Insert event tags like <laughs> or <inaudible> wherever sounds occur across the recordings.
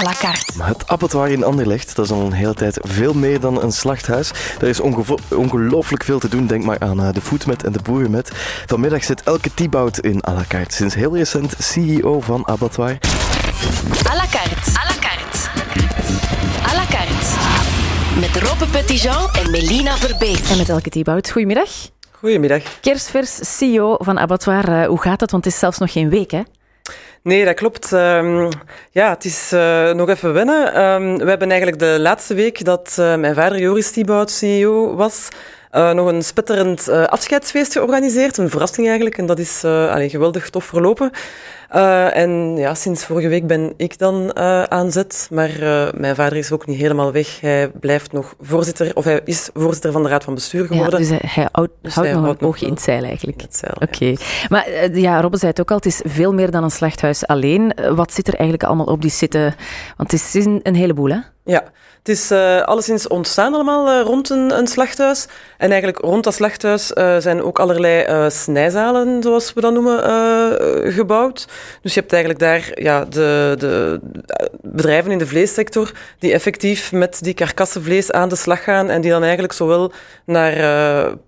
à la carte. Maar het abattoir in Anderlecht, dat is al een hele tijd veel meer dan een slachthuis. Er is ongelooflijk veel te doen. Denk maar aan eh, de voetmet en de boerenmet. Vanmiddag zit Elke Thibaut in à la carte. Sinds heel recent CEO van Abattoir. À la carte. À la carte. À la carte. Met Robbe Petitjean en Melina Verbeek. En met Elke Thibaut. Goedemiddag. Goedemiddag. Kerstvers CEO van Abattoir. Eh, hoe gaat het? Want het is zelfs nog geen week, hè? Nee, dat klopt. Ehm, ja, het is eh, nog even wennen. Ehm, we hebben eigenlijk de laatste week dat eh, mijn vader Joris Thibaut CEO was, eh, nog een spetterend eh, afscheidsfeest georganiseerd. Een verrassing eigenlijk. En dat is eh, allee, geweldig tof verlopen. En ja, sinds vorige week ben ik dan aan zet. Maar mijn vader is ook niet helemaal weg. Hij blijft nog voorzitter, of hij is voorzitter van de Raad van Bestuur Ja, geworden. dus hij, houdt, Dus houdt hij nog houdt een oogje in het zeil eigenlijk. Het zeil, ja. Oké. Maar ja, Robbe zei het ook al, het is veel meer dan een slachthuis alleen. Wat zit er eigenlijk allemaal op die zitten? Want het is een, een heleboel, hè? Ja, het is eh, alleszins ontstaan allemaal eh, rond een, slachthuis. En eigenlijk rond dat slachthuis eh, zijn ook allerlei snijzalen, zoals we dat noemen, gebouwd. Dus je hebt eigenlijk daar ja, de, de bedrijven in de vleessector die effectief met die karkassenvlees aan de slag gaan en die dan eigenlijk zowel naar...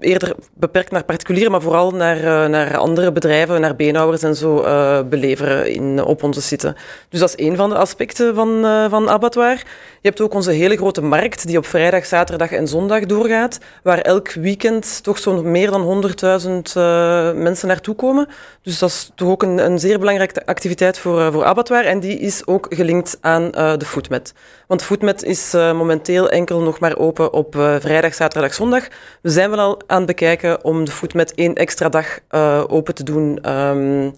eerder beperkt naar particulieren, maar vooral naar, eh, naar andere bedrijven, naar beenhouwers en zo eh, beleveren in, op onze site. Dus dat is één van de aspecten van, eh, van abattoir. Je hebt ook onze hele grote markt, die op vrijdag, zaterdag en zondag doorgaat, waar elk weekend toch zo'n meer dan 100.000 eh, mensen naartoe komen. Dus dat is toch ook een, een zeer belangrijke activiteit voor, voor abattoir. En die is ook gelinkt aan de Foodmet. Want Foodmet is momenteel enkel nog maar open op vrijdag, zaterdag, zondag. We zijn wel al aan het bekijken om de Foodmet één extra dag eh, open te doen ehm,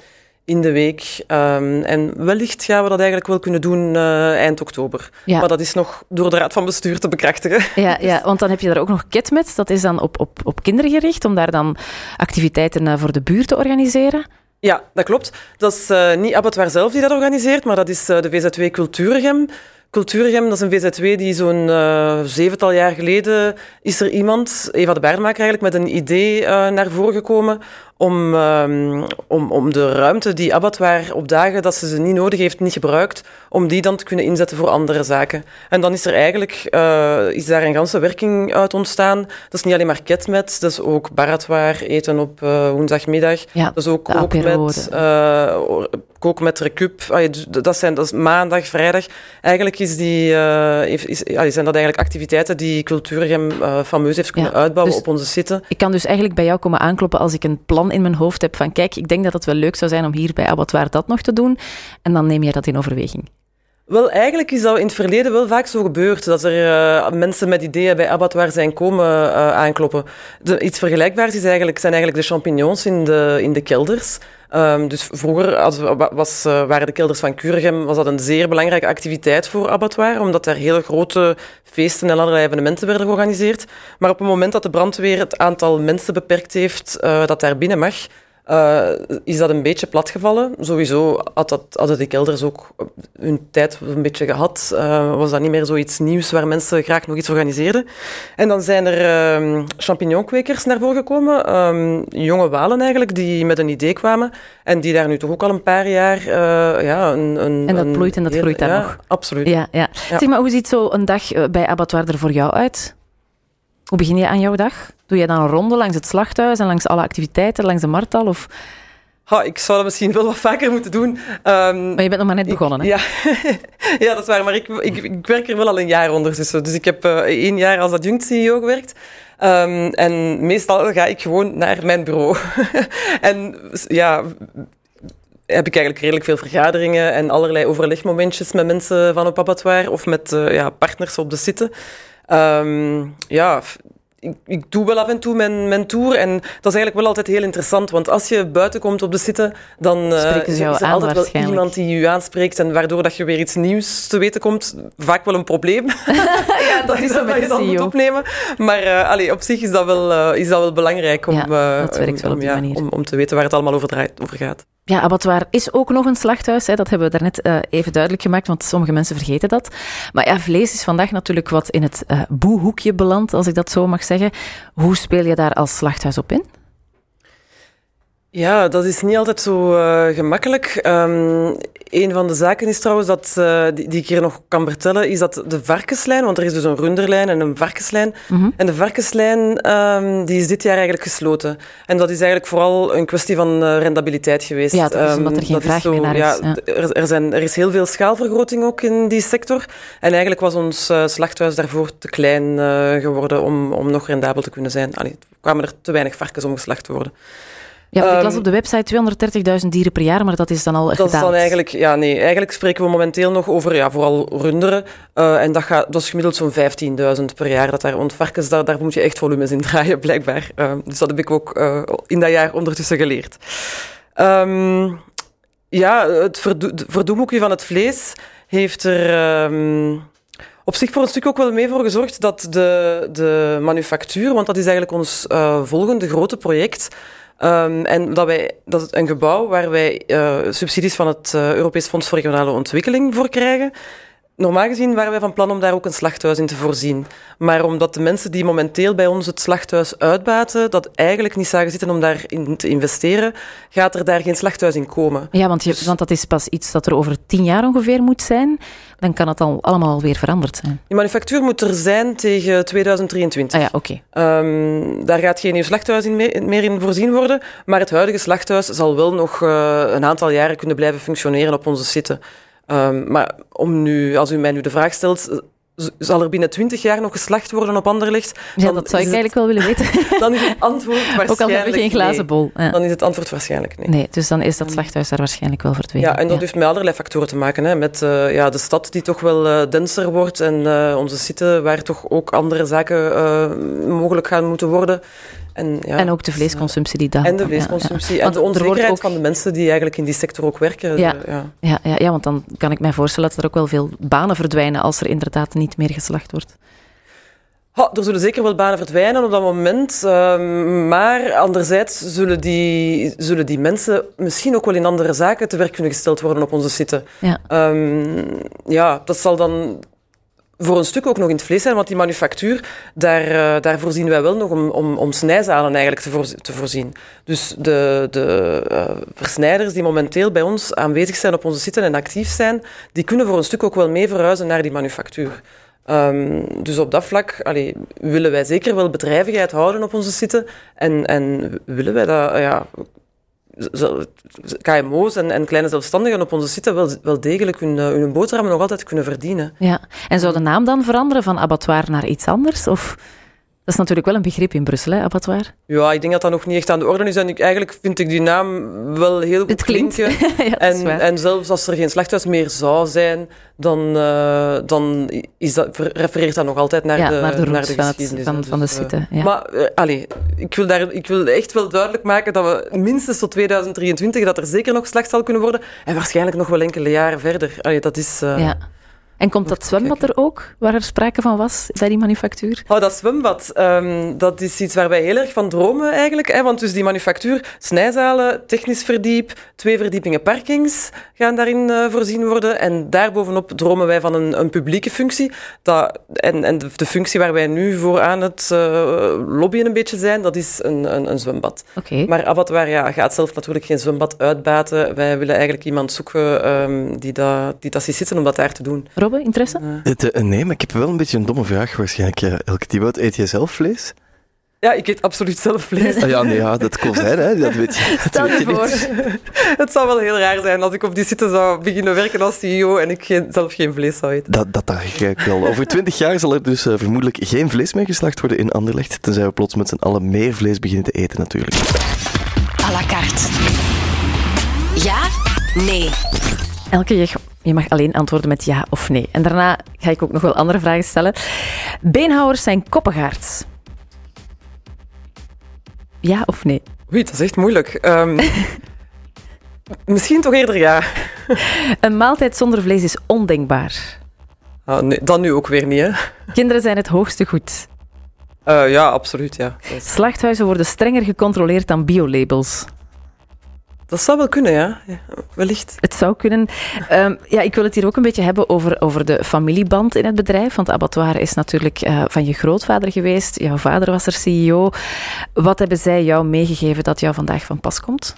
in de week. Ehm, en wellicht gaan we dat eigenlijk wel kunnen doen eh, eind oktober. Ja. Maar dat is nog door de Raad van Bestuur te bekrachtigen. Ja, <laughs> ja, want dan heb je daar ook nog Ketmet. Dat is dan op, op, op kinderen gericht, om daar dan activiteiten eh, voor de buurt te organiseren. Ja, dat klopt. Dat is eh, niet Abattoir zelf die dat organiseert, maar dat is de VZW Cultuurgem. Cultuurgem, dat is een VZW die zo'n eh, zevental jaar geleden is er iemand, Eva de Baarmaker eigenlijk, met een idee eh, naar voren gekomen om, ehm, om, om de ruimte die Abattoir op dagen dat ze ze niet nodig heeft, niet gebruikt, om die dan te kunnen inzetten voor andere zaken. En dan is er eigenlijk eh, is daar een ganse werking uit ontstaan. Dat is niet alleen maar ketmet, dat is ook baratwaar, eten op eh, woensdagmiddag. Ja, dat is ook apero, met, koken met recup. Dat, zijn, dat is maandag, vrijdag. Eigenlijk is die, eh, is, zijn dat eigenlijk activiteiten die Cultuurgem fameus heeft kunnen Ja, uitbouwen dus- op onze site. Ik kan dus eigenlijk bij jou komen aankloppen als ik een plan in mijn hoofd heb van kijk, ik denk dat het wel leuk zou zijn om hier bij Abattoir dat nog te doen. En dan neem jij dat in overweging. Wel, eigenlijk is dat in het verleden wel vaak zo gebeurd. Dat er eh, mensen met ideeën bij abattoir zijn komen eh, aankloppen. Iets vergelijkbaars is eigenlijk, zijn eigenlijk de champignons in de, in de kelders. Ehm, dus vroeger als, was, eh, waren de kelders van Kuregem was dat een zeer belangrijke activiteit voor abattoir, omdat daar hele grote feesten en allerlei evenementen werden georganiseerd. Maar op het moment dat de brandweer het aantal mensen beperkt heeft dat daar binnen mag, eh, is dat een beetje platgevallen. Sowieso had dat, hadden de kelders ook hun tijd een beetje gehad. Eh, was dat niet meer zoiets nieuws waar mensen graag nog iets organiseerden. En dan zijn er champignonkwekers naar voren gekomen. ehm, jonge walen eigenlijk, die met een idee kwamen. En die daar nu toch ook al een paar jaar... eh, ja, een, een, En dat bloeit en dat heel- groeit daar ja, nog. Absoluut. Ja, ja. Ja. Zeg maar, hoe ziet zo een dag bij Abattoir er voor jou uit? Hoe begin je aan jouw dag? Doe jij dan een ronde langs het slachthuis en langs alle activiteiten, langs de markt al? Of... Ha, ik zou dat misschien wel wat vaker moeten doen. Ehm, Maar je bent nog maar net begonnen, hè? Ja. <laughs> ja, dat is waar. Maar ik, ik, ik werk er wel al een jaar ondertussen. Dus ik heb eh, één jaar als adjunct-CEO gewerkt. Ehm, en meestal ga ik gewoon naar mijn bureau. <laughs> en ja, heb ik eigenlijk redelijk veel vergaderingen en allerlei overlegmomentjes met mensen van op abattoir of met eh, ja, partners op de site. Ehm, ja, ik, ik doe wel af en toe mijn, mijn tour en dat is eigenlijk wel altijd heel interessant, want als je buiten komt op de site, dan Spreken ze is er aan altijd wel iemand die je aanspreekt en waardoor dat je weer iets nieuws te weten komt. Vaak wel een probleem. <laughs> ja, dat <laughs> is zo met je dan moet opnemen. Maar eh, allee, op zich is dat wel, eh, is dat wel belangrijk om, Ja, dat werkt om- wel op om, die ja, manier. Om, om te weten waar het allemaal over, draait, over gaat. Ja, abattoir is ook nog een slachthuis. Hè. Dat hebben we daarnet eh even duidelijk gemaakt, want sommige mensen vergeten dat. Maar ja, vlees is vandaag natuurlijk wat in het eh boehoekje beland, als ik dat zo mag zeggen. Hoe speel je daar als slachthuis op in? Ja, dat is niet altijd zo uh, gemakkelijk. Um, een van de zaken is trouwens dat, uh, die, die, ik hier nog kan vertellen, is dat de varkenslijn, want er is dus een runderlijn en een varkenslijn. Mm -hmm. En de varkenslijn um, die is dit jaar eigenlijk gesloten. En dat is eigenlijk vooral een kwestie van uh, rendabiliteit geweest. Ja, dat is omdat er geen um, vraag zo, meer naar is. Ja, ja. Er, er, zijn, er is heel veel schaalvergroting ook in die sector. En eigenlijk was ons slachthuis daarvoor te klein geworden om, om nog rendabel te kunnen zijn. Allee, kwamen er te weinig varkens om geslacht te worden. Ja, ik las op de website 230.000 dieren per jaar, maar dat is dan al dat gedaald. Is dan eigenlijk, ja, nee, eigenlijk spreken we momenteel nog over ja, vooral runderen. Uh, en dat, gaat, dat is gemiddeld zo'n 15.000 per jaar. Dat daar, want varkens, daar, daar moet je echt volumes in <laughs> draaien, blijkbaar. Uh, dus dat heb ik ook uh, in dat jaar ondertussen geleerd. Um, ja, het verdo verdoemhoekje van het vlees heeft er... Um, op zich voor een stuk ook wel mee voor gezorgd dat de, de manufactuur, want dat is eigenlijk ons uh, volgende grote project, Um, en dat, wij, dat is een gebouw waar wij uh, subsidies van het uh, Europees Fonds voor Regionale Ontwikkeling voor krijgen. Normaal gezien waren wij van plan om daar ook een slachthuis in te voorzien. Maar omdat de mensen die momenteel bij ons het slachthuis uitbaten, dat eigenlijk niet zagen zitten om daarin te investeren, gaat er daar geen slachthuis in komen. Ja, want, je, want dat is pas iets dat er over tien jaar ongeveer moet zijn. Dan kan het al allemaal weer veranderd zijn. Die manufactuur moet er zijn tegen 2023. Ah ja, oké. Okay. Um, daar gaat geen nieuw slachthuis in meer, meer, in voorzien worden. Maar het huidige slachthuis zal wel nog uh, een aantal jaren kunnen blijven functioneren op onze site. Um, maar om nu, als u mij nu de vraag stelt, zal er binnen twintig jaar nog geslacht worden op Anderlecht? Ja, dat zou ik eigenlijk wel willen weten. <laughs> Dan is het antwoord waarschijnlijk Ook al hebben we geen glazen bol. Ja. Dan is het antwoord waarschijnlijk nee. Nee, dus dan is dat slachthuis daar waarschijnlijk wel verdwenen. Ja, en dat ja. heeft met allerlei factoren te maken. Hè. Met uh, ja, de stad die toch wel uh, denser wordt en uh, onze site waar toch ook andere zaken mogelijk gaan moeten worden. En, ja, en ook de vleesconsumptie die daalt. En de vleesconsumptie. Ja. En de onzekerheid ook... van de mensen die eigenlijk in die sector ook werken. Ja. Ja. Ja, ja, ja, want dan kan ik mij voorstellen dat er ook wel veel banen verdwijnen als er inderdaad niet meer geslacht wordt. Er zullen zeker wel banen verdwijnen op dat moment. Um, maar anderzijds zullen die, zullen die mensen misschien ook wel in andere zaken te werk kunnen gesteld worden op onze site. Ja, um, ja dat zal dan voor een stuk ook nog in het vlees zijn, want die manufactuur, daar, uh, daar voorzien wij wel nog om, om, om snijzalen eigenlijk te, te voorzien. Dus de, de uh, versnijders die momenteel bij ons aanwezig zijn op onze site en actief zijn, die kunnen voor een stuk ook wel mee verhuizen naar die manufactuur. Um, dus op dat vlak willen wij zeker wel bedrijvigheid houden op onze site en, en willen wij dat, ja, KMO's en, kleine zelfstandigen op onze site wel, degelijk hun, hun boterham nog altijd kunnen verdienen. Ja, en zou de naam dan veranderen van abattoir naar iets anders? Of is natuurlijk wel een begrip in Brussel, hè, abattoir? Ja, ik denk dat dat nog niet echt aan de orde is. En ik, eigenlijk vind ik die naam wel heel goed Het klinkt. klinken. <laughs> ja, en, en zelfs als er geen slachthuis meer zou zijn, dan, uh, dan is dat, refereert dat nog altijd naar, ja, de, naar de, naar de geschiedenis. Van, van de site. Ja. Maar uh, allez, ik, wil daar, ik wil echt wel duidelijk maken dat we minstens tot 2023, dat er zeker nog slacht zal kunnen worden. En waarschijnlijk nog wel enkele jaren verder. Allee, dat is... Uh, ja. En komt dat zwembad er ook, waar er sprake van was bij die manufactuur? Oh, dat zwembad, um, dat is iets waar wij heel erg van dromen eigenlijk. Hè? Want dus die manufactuur, snijzalen, technisch verdiep, twee verdiepingen parkings gaan daarin uh, voorzien worden. En daarbovenop dromen wij van een, een publieke functie. Dat, en en de, de, functie waar wij nu voor aan het uh, lobbyen een beetje zijn, dat is een, een, een zwembad. Okay. Maar Abattoir ja, gaat zelf natuurlijk geen zwembad uitbaten. Wij willen eigenlijk iemand zoeken um, die, dat, die dat ziet zitten om dat daar te doen. Robbe, interesse? Uh, nee, maar ik heb wel een beetje een domme vraag waarschijnlijk. Elke Thibaut, eet je zelf vlees? Ja, ik eet absoluut zelf vlees. Ah, ja, nee, ja, dat kon zijn, hè. Dat weet je, <laughs> dat Stel weet je voor. Het zou wel heel raar zijn als ik op die site zou beginnen werken als CEO en ik geen, zelf geen vlees zou eten. Dat, dat dacht ik wel. Over twintig jaar zal er dus uh, vermoedelijk geen vlees meer geslacht worden in Anderlecht, tenzij we plots met z'n allen meer vlees beginnen te eten, natuurlijk. À la carte. Ja? Nee. Elke je, mag alleen antwoorden met ja of nee. En daarna ga ik ook nog wel andere vragen stellen. Beenhouwers zijn koppengaards. Ja of nee? Oei, dat is echt moeilijk. Um, <laughs> misschien toch eerder ja. <laughs> Een maaltijd zonder vlees is ondenkbaar. Ah, nee, dan nu ook weer niet, hè. Kinderen zijn het hoogste goed. Uh, ja, absoluut, ja. Slachthuizen worden strenger gecontroleerd dan biolabels. Dat zou wel kunnen, ja. ja wellicht. Het zou kunnen. Um, ja, ik wil het hier ook een beetje hebben over, over de familieband in het bedrijf. Want abattoir is natuurlijk uh, van je grootvader geweest. Jouw vader was er CEO. Wat hebben zij jou meegegeven dat jou vandaag van pas komt?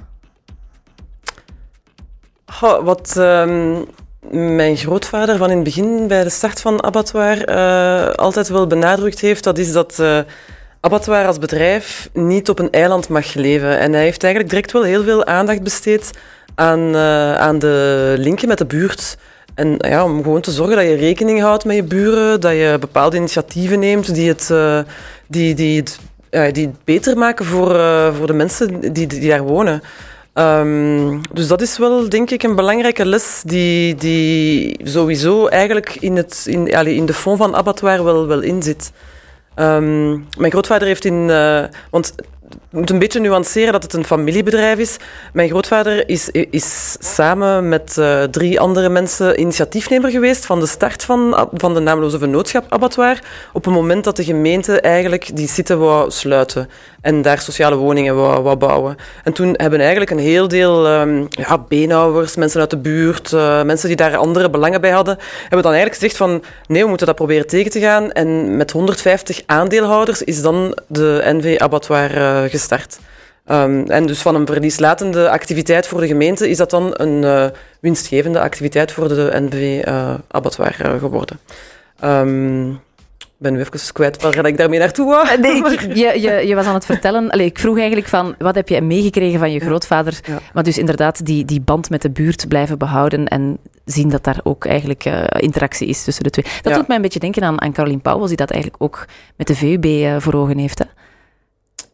Wat ehm, mijn grootvader van in het begin bij de start van Abattoir eh, altijd wel benadrukt heeft, dat is dat uh, Abattoir als bedrijf niet op een eiland mag leven. En hij heeft eigenlijk direct wel heel veel aandacht besteed aan, uh, aan de linken met de buurt. En ja, om gewoon te zorgen dat je rekening houdt met je buren, dat je bepaalde initiatieven neemt die het, die, die het, die beter maken voor, voor de mensen die, die daar wonen. Um, dus dat is wel, denk ik, een belangrijke les die, die sowieso eigenlijk in, het, in, in de fond van abattoir wel, wel in zit. Um, mijn grootvader heeft in... Uh, want ik moet een beetje nuanceren dat het een familiebedrijf is. Mijn grootvader is, is samen met uh, drie andere mensen initiatiefnemer geweest van de start van, van de naamloze vennootschap Abattoir. Op het moment dat de gemeente eigenlijk die site wou sluiten en daar sociale woningen wou, wou bouwen. En toen hebben eigenlijk een heel deel um, ja, beenhouwers, mensen uit de buurt, uh, mensen die daar andere belangen bij hadden, hebben dan eigenlijk gezegd van nee, we moeten dat proberen tegen te gaan. En met 150 aandeelhouders is dan de NV Abattoir uh, gestart. Um, en dus van een verlieslatende activiteit voor de gemeente is dat dan een uh, winstgevende activiteit voor de NV Abattoir geworden. Um, ben nu even kwijt waar ik daarmee naartoe wou. Nee, <laughs> je, je, je was aan het vertellen. Allee, ik vroeg eigenlijk van, wat heb je meegekregen van je grootvader? Ja. Maar dus inderdaad die, die band met de buurt blijven behouden en zien dat daar ook eigenlijk uh, interactie is tussen de twee. Dat ja. doet mij een beetje denken aan, aan Caroline Pauwels, die dat eigenlijk ook met de VUB uh, voor ogen heeft. Hè?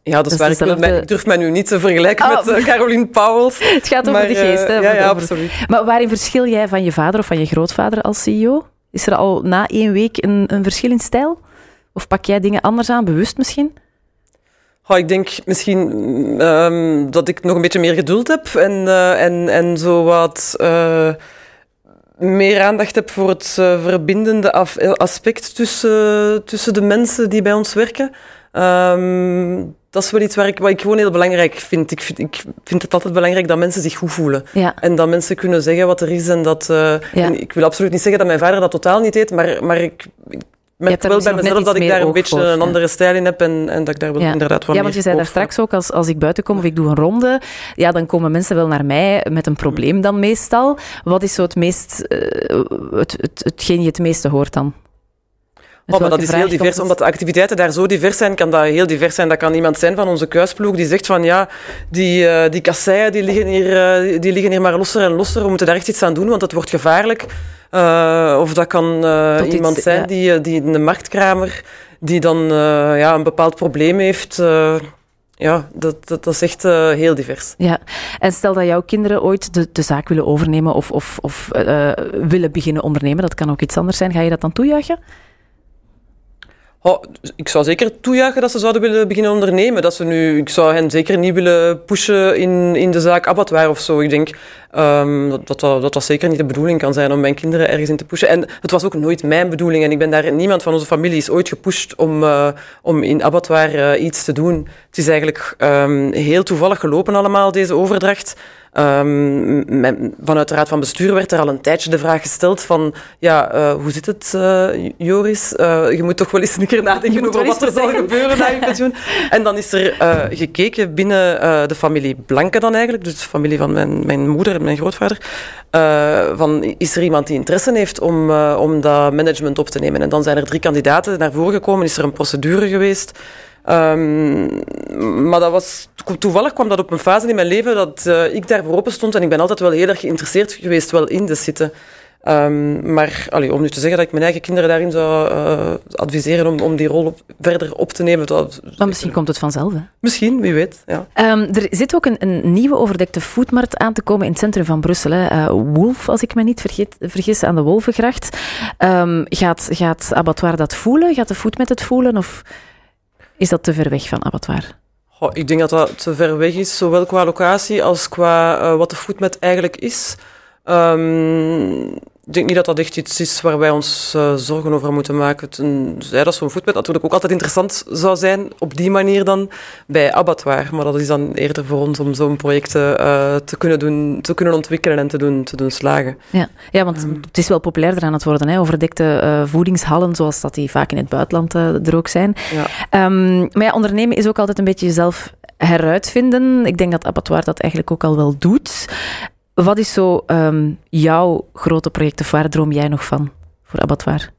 Ja, dat is waar. Ik, durf mij nu niet te vergelijken oh. met uh, Caroline Pauwels. <laughs> Het gaat over maar, de geest. Hè, ja, absoluut. Maar waarin verschil jij van je vader of van je grootvader als CEO? Is er al na één week een, een verschil in stijl? Of pak jij dingen anders aan, bewust misschien? Oh, ik denk misschien um, dat ik nog een beetje meer geduld heb en, uh, en, en zo wat uh, meer aandacht heb voor het uh, verbindende aspect tussen, tussen de mensen die bij ons werken. Um, dat is wel iets waar ik, wat ik gewoon heel belangrijk vind. Ik vind, ik vind het altijd belangrijk dat mensen zich goed voelen. Ja. En dat mensen kunnen zeggen wat er is. En dat, ja. en ik wil absoluut niet zeggen dat mijn vader dat totaal niet deed, maar, maar ik, ik merk wel bij mezelf dat ik daar een beetje voor, een andere stijl in heb en, en dat ik daar wel ja. inderdaad van Ja, want je zei daar straks ook, als, als ik buiten kom of ik doe een ronde, ja, dan komen mensen wel naar mij met een probleem dan meestal. Wat is zo het meest, uh, het, het, hetgeen je het meeste hoort dan? Oh, maar dat is heel divers. Omdat de activiteiten daar zo divers zijn, kan dat heel divers zijn. Dat kan iemand zijn van onze kuisploeg die zegt van ja, die, uh, die kasseien die liggen, hier, uh, die liggen hier maar losser en losser. We moeten daar echt iets aan doen, want het wordt gevaarlijk. Uh, of dat kan iemand iets, zijn ja. die, die een marktkramer die dan ja, een bepaald probleem heeft. ja, dat, dat, dat is echt heel divers. Ja, en stel dat jouw kinderen ooit de, de zaak willen overnemen of, of, of willen beginnen ondernemen, dat kan ook iets anders zijn, ga je dat dan toejuichen? Oh, ik zou zeker toejuichen dat ze zouden willen beginnen ondernemen. Dat ze nu, ik zou hen zeker niet willen pushen in, in de zaak abattoir of zo. Ik denk um, dat, dat, dat dat zeker niet de bedoeling kan zijn om mijn kinderen ergens in te pushen. En het was ook nooit mijn bedoeling. En ik ben daar, niemand van onze familie is ooit gepusht om, uh, om in abattoir uh, iets te doen. Het is eigenlijk um, heel toevallig gelopen allemaal, deze overdracht. Um, mijn, vanuit de Raad van Bestuur werd er al een tijdje de vraag gesteld van, ja, uh, hoe zit het, uh, Joris? Uh, je moet toch wel eens een keer nadenken over wat er zal gebeuren na je <laughs> pensioen. En dan is er gekeken binnen de familie Blanke dan eigenlijk, dus de familie van mijn, mijn moeder en mijn grootvader, van, is er iemand die interesse heeft om, om dat management op te nemen? En dan zijn er drie kandidaten naar voren gekomen, is er een procedure geweest. Um, maar dat was, toevallig kwam dat op een fase in mijn leven dat uh, ik daarvoor open stond. En ik ben altijd wel heel erg geïnteresseerd geweest wel in de zitten. Um, maar allee, om nu te zeggen dat ik mijn eigen kinderen daarin zou uh, adviseren om, om die rol op, verder op te nemen. Dat, maar misschien komt het vanzelf, hè? Misschien, wie weet. Ja. Um, er zit ook een, een, nieuwe overdekte foodmarkt aan te komen in het centrum van Brussel. Hè. Uh, Wolf, als ik me niet vergeet, vergis, aan de Wolvengracht. Um, gaat, gaat Abattoir dat voelen? Gaat de food met het voelen? Of is dat te ver weg van Abattoir? Ik denk dat dat te ver weg is, zowel qua locatie als qua uh, wat de foodmet eigenlijk is. Um, ik denk niet dat dat echt iets is waar wij ons uh, zorgen over moeten maken. Ja, dat zo'n voetbed natuurlijk ook altijd interessant zou zijn, op die manier dan, bij abattoir. Maar dat is dan eerder voor ons om zo'n project uh, te, kunnen doen, te kunnen ontwikkelen en te doen, te doen slagen. Ja, ja want um, het is wel populairder aan het worden, hè? overdekte uh, voedingshallen, zoals dat die vaak in het buitenland er ook zijn. Ja. Um, maar ja, ondernemen is ook altijd een beetje jezelf heruitvinden. Ik denk dat abattoir dat eigenlijk ook al wel doet. Wat is zo um, jouw grote project of waar droom jij nog van voor Abattoir?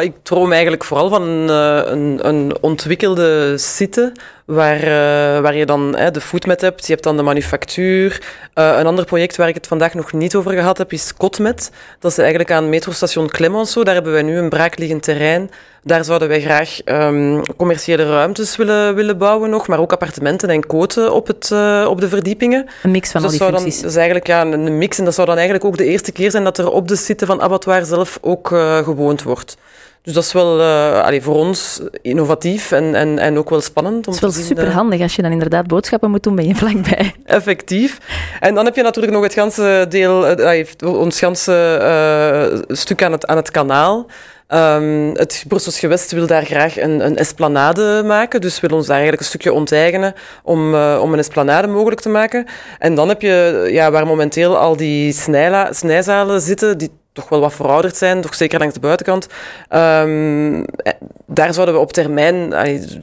Ik droom eigenlijk vooral van een, een, een ontwikkelde site waar, uh, waar je dan hè, de foodmet hebt. Je hebt dan de manufactuur. Uh, een ander project waar ik het vandaag nog niet over gehad heb, is Kotmet. Dat is eigenlijk aan metrostation Clemenceau. Daar hebben wij nu een braakliggend terrein. Daar zouden wij graag um, commerciële ruimtes willen, willen bouwen nog, maar ook appartementen en koten op, het, uh, op de verdiepingen. Een mix van dus al die. Dan, dat is eigenlijk ja, een mix en dat zou dan eigenlijk ook de eerste keer zijn dat er op de site van Abattoir zelf ook gewoond wordt. Dus dat is wel uh, allee, voor ons innovatief en, en, en ook wel spannend. Om het is wel super handig als je dan inderdaad boodschappen moet doen, ben je <laughs> vlakbij. Effectief. En dan heb je natuurlijk nog het ganse deel, uh, ons ganse uh, stuk aan het, aan het kanaal. Um, het Brussels gewest wil daar graag een, een esplanade maken, dus wil ons daar eigenlijk een stukje onteigenen om, uh, om een esplanade mogelijk te maken. En dan heb je, ja, waar momenteel al die snijla, snijzalen zitten, die toch wel wat verouderd zijn, toch zeker langs de buitenkant. Um, daar zouden we op termijn,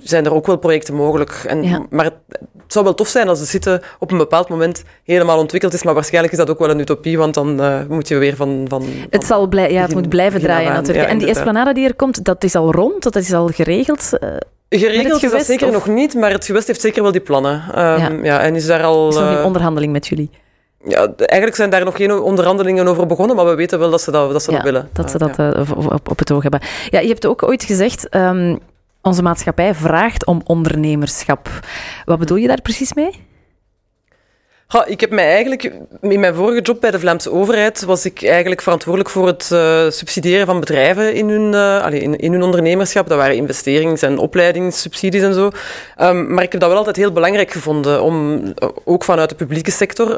zijn er ook wel projecten mogelijk. En, ja. Maar het, het, zou wel tof zijn als de zitten op een bepaald moment helemaal ontwikkeld is, maar waarschijnlijk is dat ook wel een utopie, want dan uh, moet je weer van... van, van het, zal blij, ja, het moet blijven draaien aan. natuurlijk. Ja, en die esplanade die er komt, dat is al rond, dat is al geregeld? Uh, Geregeld gewest, is dat zeker of? nog niet, maar het gewest heeft zeker wel die plannen. Um, Ja. ja. en is daar al... is nog in onderhandeling met jullie? Ja, eigenlijk zijn daar nog geen onderhandelingen over begonnen, maar we weten wel dat ze dat, dat, ze dat willen. Dat ze Uh, dat ja. eh, op, het oog hebben. Ja, je hebt ook ooit gezegd, ehm, onze maatschappij vraagt om ondernemerschap. Wat bedoel je daar precies mee? Ik heb mij eigenlijk, in mijn vorige job bij de Vlaamse overheid, was ik eigenlijk verantwoordelijk voor het eh, subsidiëren van bedrijven in hun, eh, in, hun ondernemerschap. Dat waren investerings- en opleidingssubsidies en zo. Ehm, maar ik heb dat wel altijd heel belangrijk gevonden om eh, ook vanuit de publieke sector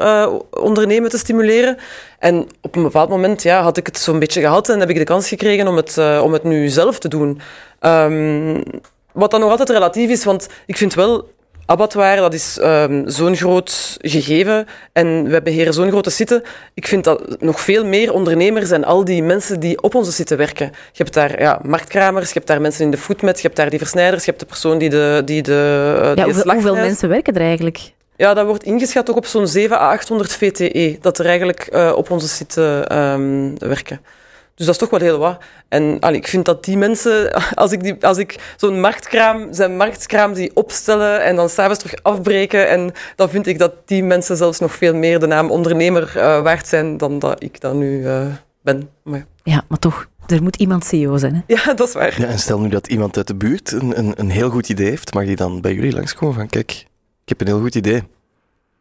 ondernemen te stimuleren. En op een bepaald moment ja, had ik het zo'n beetje gehad en heb ik de kans gekregen om het, om het nu zelf te doen. Ehm, wat dan nog altijd relatief is, want ik vind wel abattoir, dat is ehm, zo'n groot gegeven en we beheren zo'n grote site. Ik vind dat nog veel meer ondernemers en al die mensen die op onze site werken. Je hebt daar ja, marktkramers, je hebt daar mensen in de foodmet, je hebt daar die versnijders, je hebt de persoon die de, die de, eh, Ja, hoeveel, mensen werken er eigenlijk? Ja, dat wordt ingeschat ook op zo'n 7 à 800 VTE, dat er eigenlijk eh, op onze site ehm, werken. Dus dat is toch wel heel wat. En allee, ik vind dat die mensen, <laughs> als ik, die, als ik zo'n marktkraam, zijn marktkraam die opstellen en dan s'avonds terug afbreken, en dan vind ik dat die mensen zelfs nog veel meer de naam ondernemer eh, waard zijn dan dat ik dat nu eh, ben. Maar ja. Ja, maar toch, er moet iemand CEO zijn. Hè? ja, dat is waar. Ja, en stel nu dat iemand uit de buurt een, een, een heel goed idee heeft, mag die dan bij jullie langskomen van kijk, ik heb een heel goed idee.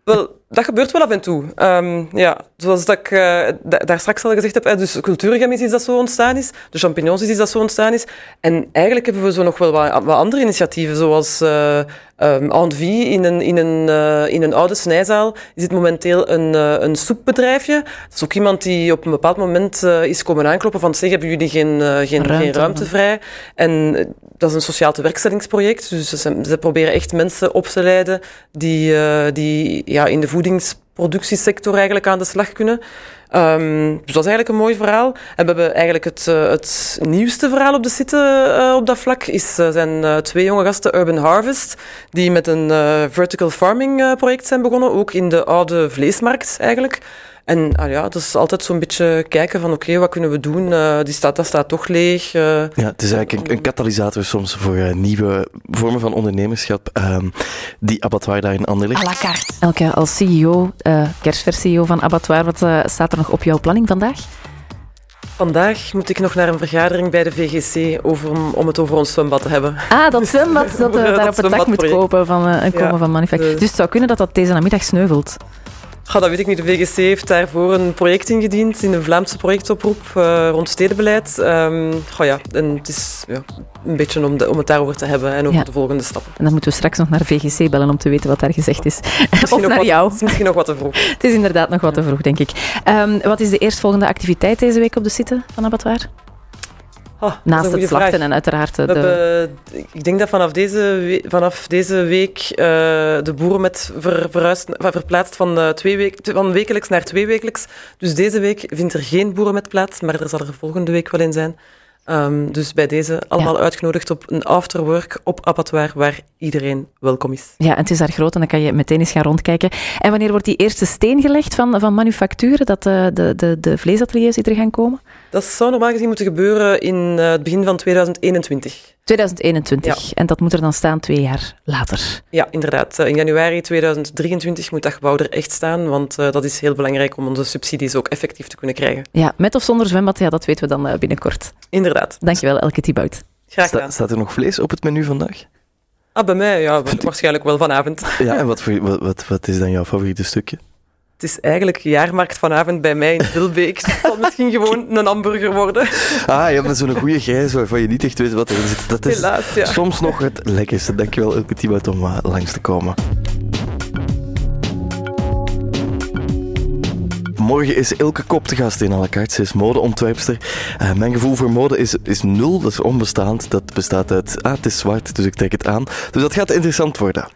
Wel, dat gebeurt wel af en toe. Ehm, ja, zoals dat ik eh, da- daar straks al gezegd heb, hè, dus cultuurgem is iets dat zo ontstaan is, de champignons is iets dat zo ontstaan is. En eigenlijk hebben we zo nog wel wat, wat andere initiatieven, zoals eh um, Envie in een, in, een, eh, in een oude snijzaal zit momenteel een, eh, een soepbedrijfje. Dat is ook iemand die op een bepaald moment eh, is komen aankloppen van zeg, hebben jullie geen, eh, geen, Ruimte, geen ruimte vrij? En eh, dat is een sociaal tewerkstellingsproject, dus ze, ze proberen echt mensen op te leiden die, eh, die ja, in de voedingsproductiesector eigenlijk aan de slag kunnen. Ehm, dus dat is eigenlijk een mooi verhaal. En we hebben eigenlijk het, eh, het nieuwste verhaal op de site eh, op dat vlak. Is, eh, zijn twee jonge gasten, Urban Harvest, die met een vertical farming project zijn begonnen. Ook in de oude vleesmarkt eigenlijk. En ah ja, dat is altijd zo'n beetje kijken van oké, wat kunnen we doen? Eh, die staat, dat staat toch leeg. eh. Ja, het is eigenlijk een, een katalysator soms voor eh, nieuwe vormen van ondernemerschap ehm, die abattoir daar in Anderlecht. À la carte. Elke, als CEO, eh kerstvers-CEO van Abattoir, wat eh, staat er nog op jouw planning vandaag? Vandaag moet ik nog naar een vergadering bij de VGC over, om, het over ons zwembad te hebben. Ah, dat zwembad dat, eh, <laughs> Dat daar op het dak moet kopen van, eh, en komen Ja, van Manufacture. dus- Dus het zou kunnen dat dat deze namiddag sneuvelt. Ga, dat weet ik niet. De VGC heeft daarvoor een project ingediend in een Vlaamse projectoproep eh, rond stedenbeleid. Goh ja, en het is ja, een beetje om, de, om het daarover te hebben en over Ja. de volgende stappen. En dan moeten we straks nog naar VGC bellen om te weten wat daar gezegd is. <laughs> Misschien of nog naar wat- jou. Het is misschien nog wat te vroeg. <laughs> Het is inderdaad nog wat te vroeg, denk ik. Ehm, wat is de eerstvolgende activiteit deze week op de site van Abattoir? Ah, Naast het slachten vraag. en uiteraard de... Hebben, ik denk dat vanaf deze, we- vanaf deze week eh, de boeren met ver, verhuisd, verplaatst van, eh, twee week, van wekelijks naar tweewekelijks. Dus deze week vindt er geen boeren met plaats, maar er zal er volgende week wel in zijn. Ehm, dus bij deze allemaal uitgenodigd op een afterwork op abattoir waar iedereen welkom is. Ja, en het is daar groot en dan kan je meteen eens gaan rondkijken. En wanneer wordt die eerste steen gelegd van, van manufacturen, dat de, de, de, de vleesateliers er gaan komen? Dat zou normaal gezien moeten gebeuren in eh, het begin van 2021. 2021. En dat moet er dan staan twee jaar later. Ja, inderdaad. Eh, in januari 2023 moet dat gebouw er echt staan, want dat is heel belangrijk om onze subsidies ook effectief te kunnen krijgen. Ja, met of zonder zwembad, ja, dat weten we dan binnenkort. Inderdaad. Dankjewel, Elke Thibaut. Graag gedaan. Sta, staat er nog vlees op het menu vandaag? Ah, bij mij? Ja, waarschijnlijk wel vanavond. Ja, en <laughs> wat, voor, wat, wat, wat is dan jouw favoriete stukje? Het is eigenlijk jaarmarkt vanavond bij mij in <laughs> Vilbeek. Het zal misschien gewoon een hamburger worden. Ah, je hebt zo'n goede grijs waarvan je niet echt weet wat erin zit. Dat is Helaas, ja. soms nog het lekkerste. Dankjewel, Elke Thibaut, om uh, langs te komen. Morgen is Ilke Kop te gast in carte. Ze is modeontwerpster. Uh, mijn gevoel voor mode is, is nul, dat is onbestaand. Dat bestaat uit, ah, het is zwart, dus ik trek het aan. Dus dat gaat interessant worden.